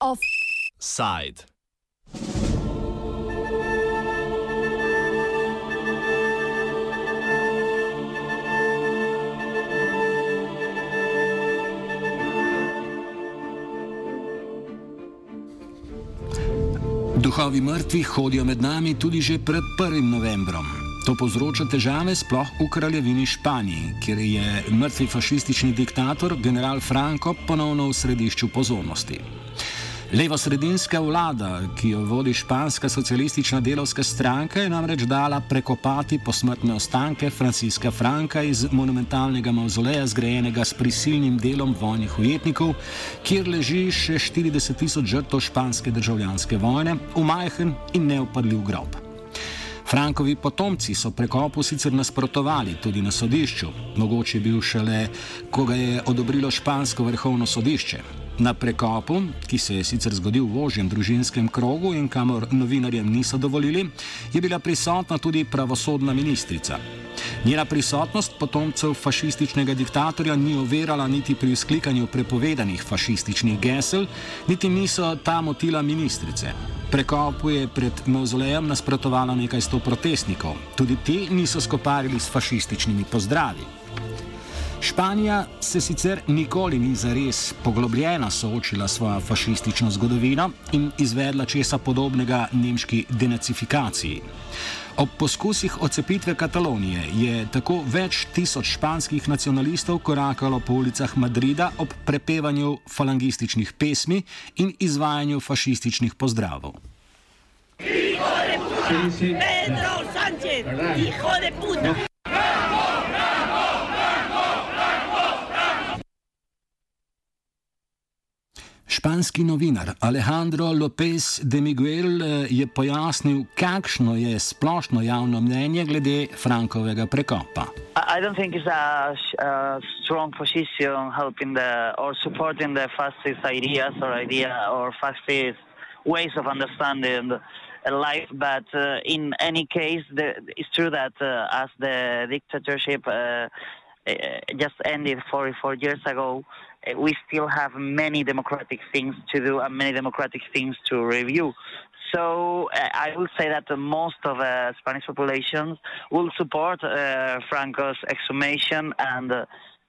Offside. Duhovi mrtvih hodijo med nami tudi že pred 1. novembrom. To povzroča težave sploh v kraljevini Španiji, kjer je mrtvi fašistični diktator general Franco ponovno v središču pozornosti. Levo-sredinska vlada, ki jo vodi španska socialistična delovska stranka, je namreč dala prekopati posmrtne ostanke Franciska Franka iz monumentalnega mauzoleja, zgrajenega s prisilnim delom vojnih ujetnikov, kjer leži še 40 tisoč žrtev španske državljanske vojne, v majhen in neupadljiv grob. Frankovi potomci so prekopu sicer nasprotovali tudi na sodišču, mogoče je bil šele, ko ga je odobrilo špansko vrhovno sodišče. Na prekopu, ki se je sicer zgodil v ožjem družinskem krogu in kamor novinarjem niso dovolili, je bila prisotna tudi pravosodna ministrica. Njena prisotnost potomcev fašističnega diktatorja ni overala niti pri sklikanju prepovedanih fašističnih gesel, niti niso ta motila ministrice. Prekopu je pred mauzolejem nasprotovalo nekaj sto protestnikov, tudi ti niso skoparili s fašističnimi pozdravi. Španija se sicer nikoli ni zares poglobljeno soočila s svojo fašistično zgodovino in izvedla česa podobnega nemški denacifikaciji. Ob poskusih odcepitve Katalonije je tako več tisoč španskih nacionalistov korakalo po ulicah Madrida ob prepevanju falangističnih pesmi in izvajanju fašističnih pozdravov. Pedro Sánchez, hijo de puta! Španski novinar Alejandro López de Miguel eh, je pojasnil, kakšno je splošno javno mnenje glede Frankovega prekopa. I don't think it's a, a strong position helping the or supporting the fascist ideas or idea or fascist ways of understanding life. But uh, in any case, the, it's true that uh, as the dictatorship uh, just ended 44 years ago, we still have many democratic things to do and many democratic things to review. So uh, I will say that most of the uh, Spanish population will support Franco's exhumation and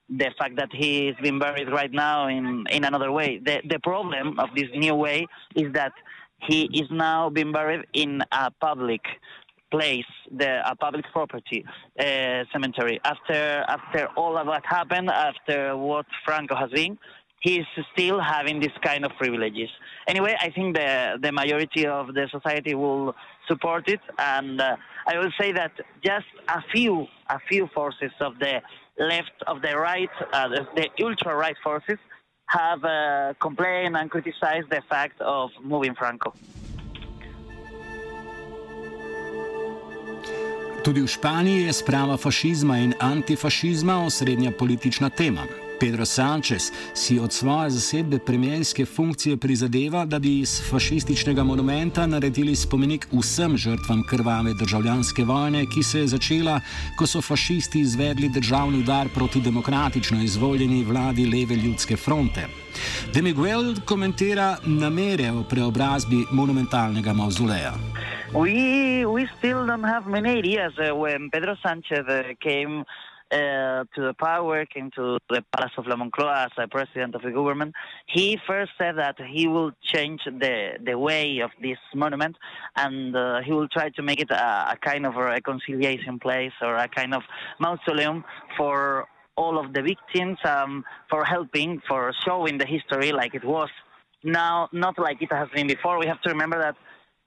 the fact that he is being buried right now in, in another way. The, the problem of this new way is that he is now being buried in a public place, the a public property uh, cemetery. After after all of what happened, after what Franco has been, he's still having this kind of privileges. Anyway, I think the the majority of the society will support it, and uh, I will say that just a few a few forces of the left, of the right, uh, the, the ultra right forces have uh, complained and criticized the fact of moving Franco. Tudi v Španiji je sprava fašizma in antifašizma osrednja politična tema. Pedro Sánchez si od svoje zasedbe premijerske funkcije prizadeva, da bi iz fašističnega monumenta naredili spomenik vsem žrtvam krvave državljanske vojne, ki se je začela, ko so fašisti izvedli državni udar proti demokratično izvoljeni vladi Leve ljudske fronte. Demiguel komentira namere o preobrazbi monumentalnega mauzoleja. We, we still don't have many ideas uh, when Pedro Sánchez uh, came uh, to the power, came to the Palace of La Moncloa as a president of the government, he first said that he will change the, the way of this monument and uh, he will try to make it a, a, kind of a reconciliation place or a kind of mausoleum for all of the victims, um, for helping, for showing the history like it was now, not like it has been before. We have to remember that.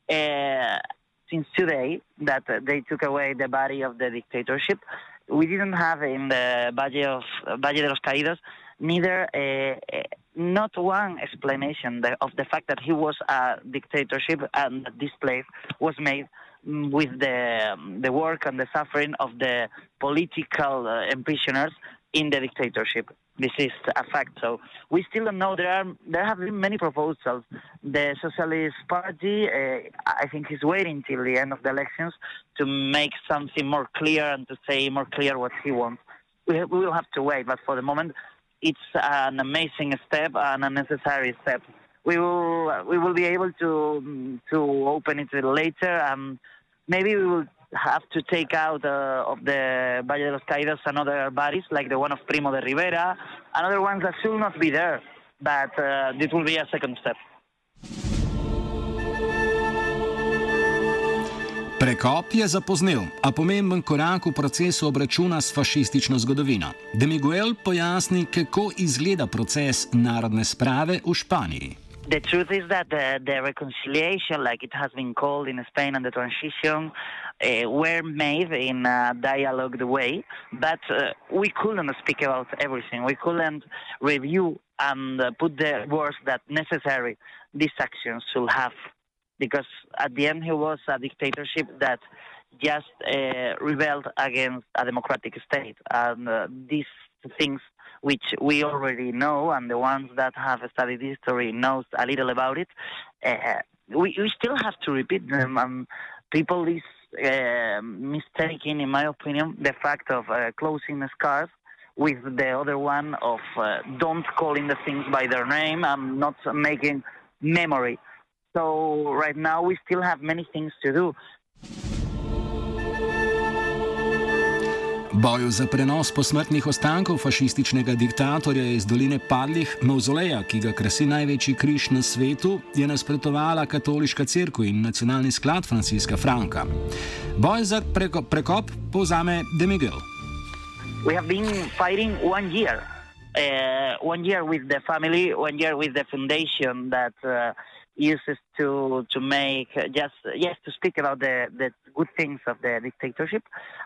Uh, since today that they took away the body of the dictatorship, we didn't have in the Valle of Valle de los Caídos neither a, not one explanation of the fact that he was a dictatorship and that this place was made mm, with the the work and the suffering of the political uh, prisoners in the dictatorship. This is a fact. So we still don't know. There are there have been many proposals. The Socialist Party, uh, I think, is waiting till the end of the elections to make something more clear and to say more clear what he wants. We, we will have to wait, but for the moment, it's an amazing step and a necessary step. We will we will be able to to open it later. Um, maybe we will have to take out uh, of the Valle de los Caídos another bodies like the one of Primo de Rivera, another ones that should not be there, but uh, this will be a second step. Prekop je zapoznel, a pomemben korak v procesu obračuna s fašistično zgodovino. Demiguel pojasni, kako izgleda proces narodne sprave v Španiji. The truth is that the, the, reconciliation, like it has been called in Spain, and the transition uh, were made in a dialogue way, but uh, we couldn't speak about everything. We couldn't review and uh, put the words that necessary these actions should have, because at the end he was a dictatorship that just uh, rebelled against a democratic state, and uh, these things which we already know, and the ones that have studied history knows a little about it. Uh, we, we still have to repeat them. Um, people is uh, mistaking, in my opinion, the fact of uh, closing the scars with the other one of uh, don't calling the things by their name and not making memory. So right now we still have many things to do. Boju za prenos posmrtnih ostankov fašističnega diktatorja iz doline padlih mauzoleja, ki ga krasi največji križ na svetu, je nasprotovala katoliška crkva in nacionalni sklad Franciska Franka. Boj za preko, prekop povzame Demigel. We have been fighting one year. Uh, one year with the family, one year with the foundation that uh, uses to to make just yes to speak about the the good things of the dictatorship,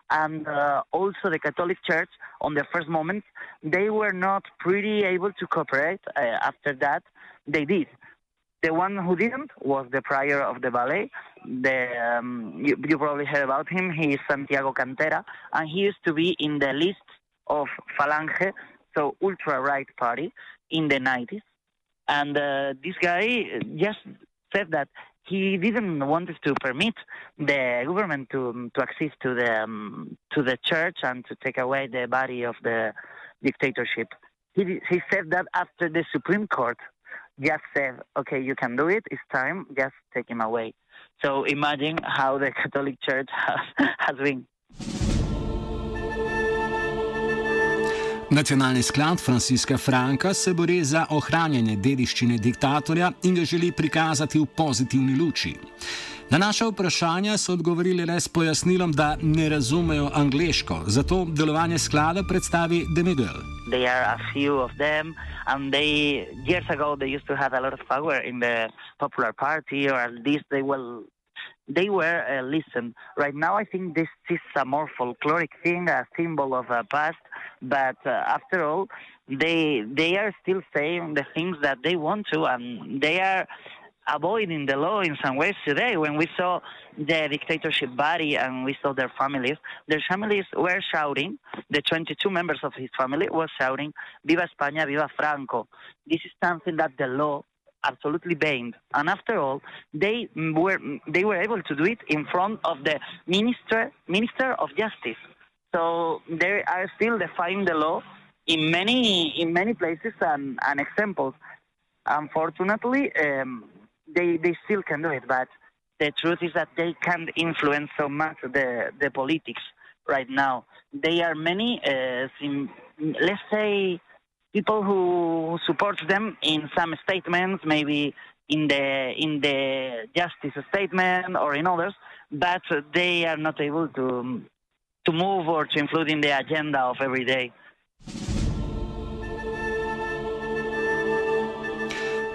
and uh, also the Catholic Church on the first moment they were not pretty able to cooperate. Uh, after that, they did. The one who didn't was the prior of the Valle. The um, you, you probably heard about him. He is Santiago Cantera, and he used to be in the list of Falange, so ultra right party in the 90s and uh, this guy just said that he didn't want to permit the government to to access to the um, to the church and to take away the body of the dictatorship. He he said that after the Supreme Court just said, "Okay, you can do it. It's time. Just take him away." So imagine how the Catholic Church has has been. Nacionalni sklad Franciska Franka se bori za ohranjanje dediščine diktatorja in ga želi prikazati v pozitivni luči. Na naše vprašanja so odgovorili le s pojasnilom, da ne razumejo angliško, zato delovanje sklada predstavi Demigel. There are a few of them, and they years ago they used to have a lot of power in the Popular Party, or at least they will they were uh, listen. Right now, I think this is a more folkloric thing, a symbol of a past. But uh, after all, they they are still saying the things that they want to, and they are avoiding the law in some ways today. When we saw the dictatorship body and we saw their families, their families were shouting. The 22 members of his family were shouting, "Viva España, viva Franco!" This is something that the law absolutely banned. And after all, they were they were able to do it in front of the minister minister of justice. So they are still defying the law in many in many places and, and examples. Unfortunately, um, they they still can do it, but the truth is that they can't influence so much the the politics right now. They are many, uh, let's say people who support them in some statements, maybe in the in the justice statement or in others, but they are not able to to move or to include in the agenda of every day.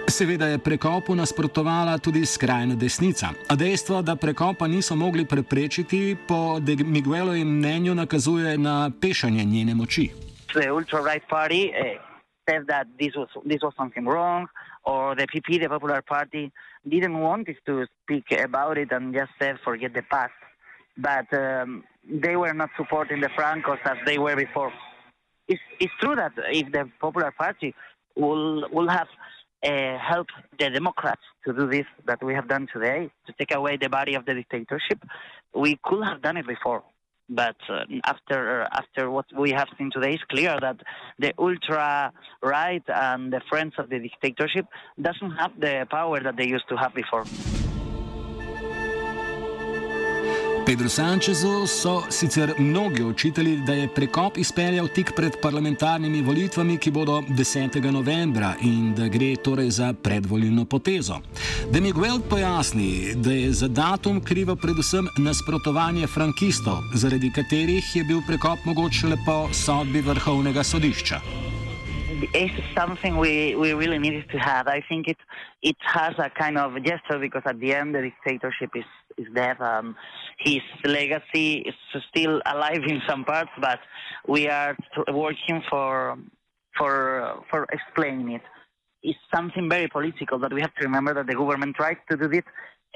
Seveda je prekopu nasprotovala tudi skrajna desnica, a dejstvo, da prekopa niso mogli preprečiti, po De Miguelovem mnenju nakazuje na pešanje njene moči. The ultra-right party uh, said that this was this was something wrong, or the PP, the Popular Party, didn't want to speak about it and just said forget the past. But um, they were not supporting the Francos as they were before. it's, it's true that if the Popular Party will will have uh, helped the Democrats to do this that we have done today, to take away the body of the dictatorship, we could have done it before. But uh, after after what we have seen today, it's clear that the ultra right and the friends of the dictatorship doesn't have the power that they used to have before. Pedro Sančezu so sicer mnogi očitali, da je prekop izpeljal tik pred parlamentarnimi volitvami, ki bodo 10. novembra in da gre torej za predvolilno potezo. Da mi Gueld pojasni, da je za datum krivo predvsem nasprotovanje frankistov, zaradi katerih je bil prekop mogoče le po sodbi vrhovnega sodišča. It's something we, we really needed to have. I think it it has a kind of gesture because at the end the dictatorship is is dead. Um, his legacy is still alive in some parts, but we are working for for for explaining it. It's something very political that we have to remember that the government tried to do this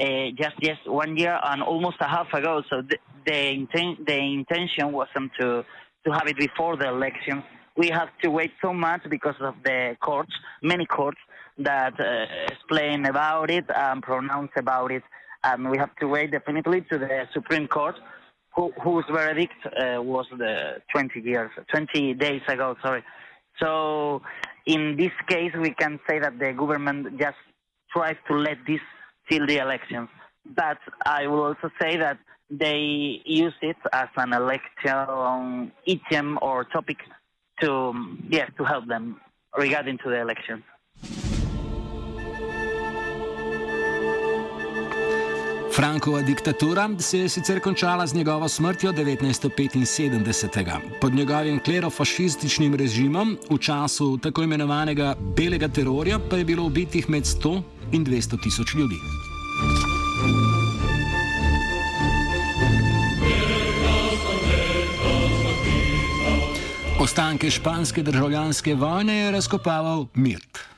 uh, just just one year and almost a half ago. So the the, inten- the intention wasn't to to have it before the elections. We have to wait so much because of the courts, many courts that uh, explain about it and pronounce about it and we have to wait definitely to the Supreme Court, who, whose verdict uh, was the 20 years, 20 days ago. Sorry. So in this case, we can say that the government just tries to let this till the elections. But I will also say that they use it as an election item or topic to, yes, to help them regarding to the elections. Frankova diktatura se je sicer končala z njegovo smrtjo 1975. Pod njegovim klerofašističnim režimom v času tako imenovanega belega terorja pa je bilo ubitih med 100 in 200 tisoč ljudi. Ostanke španske državljanske vojne je razkopaval Mirt.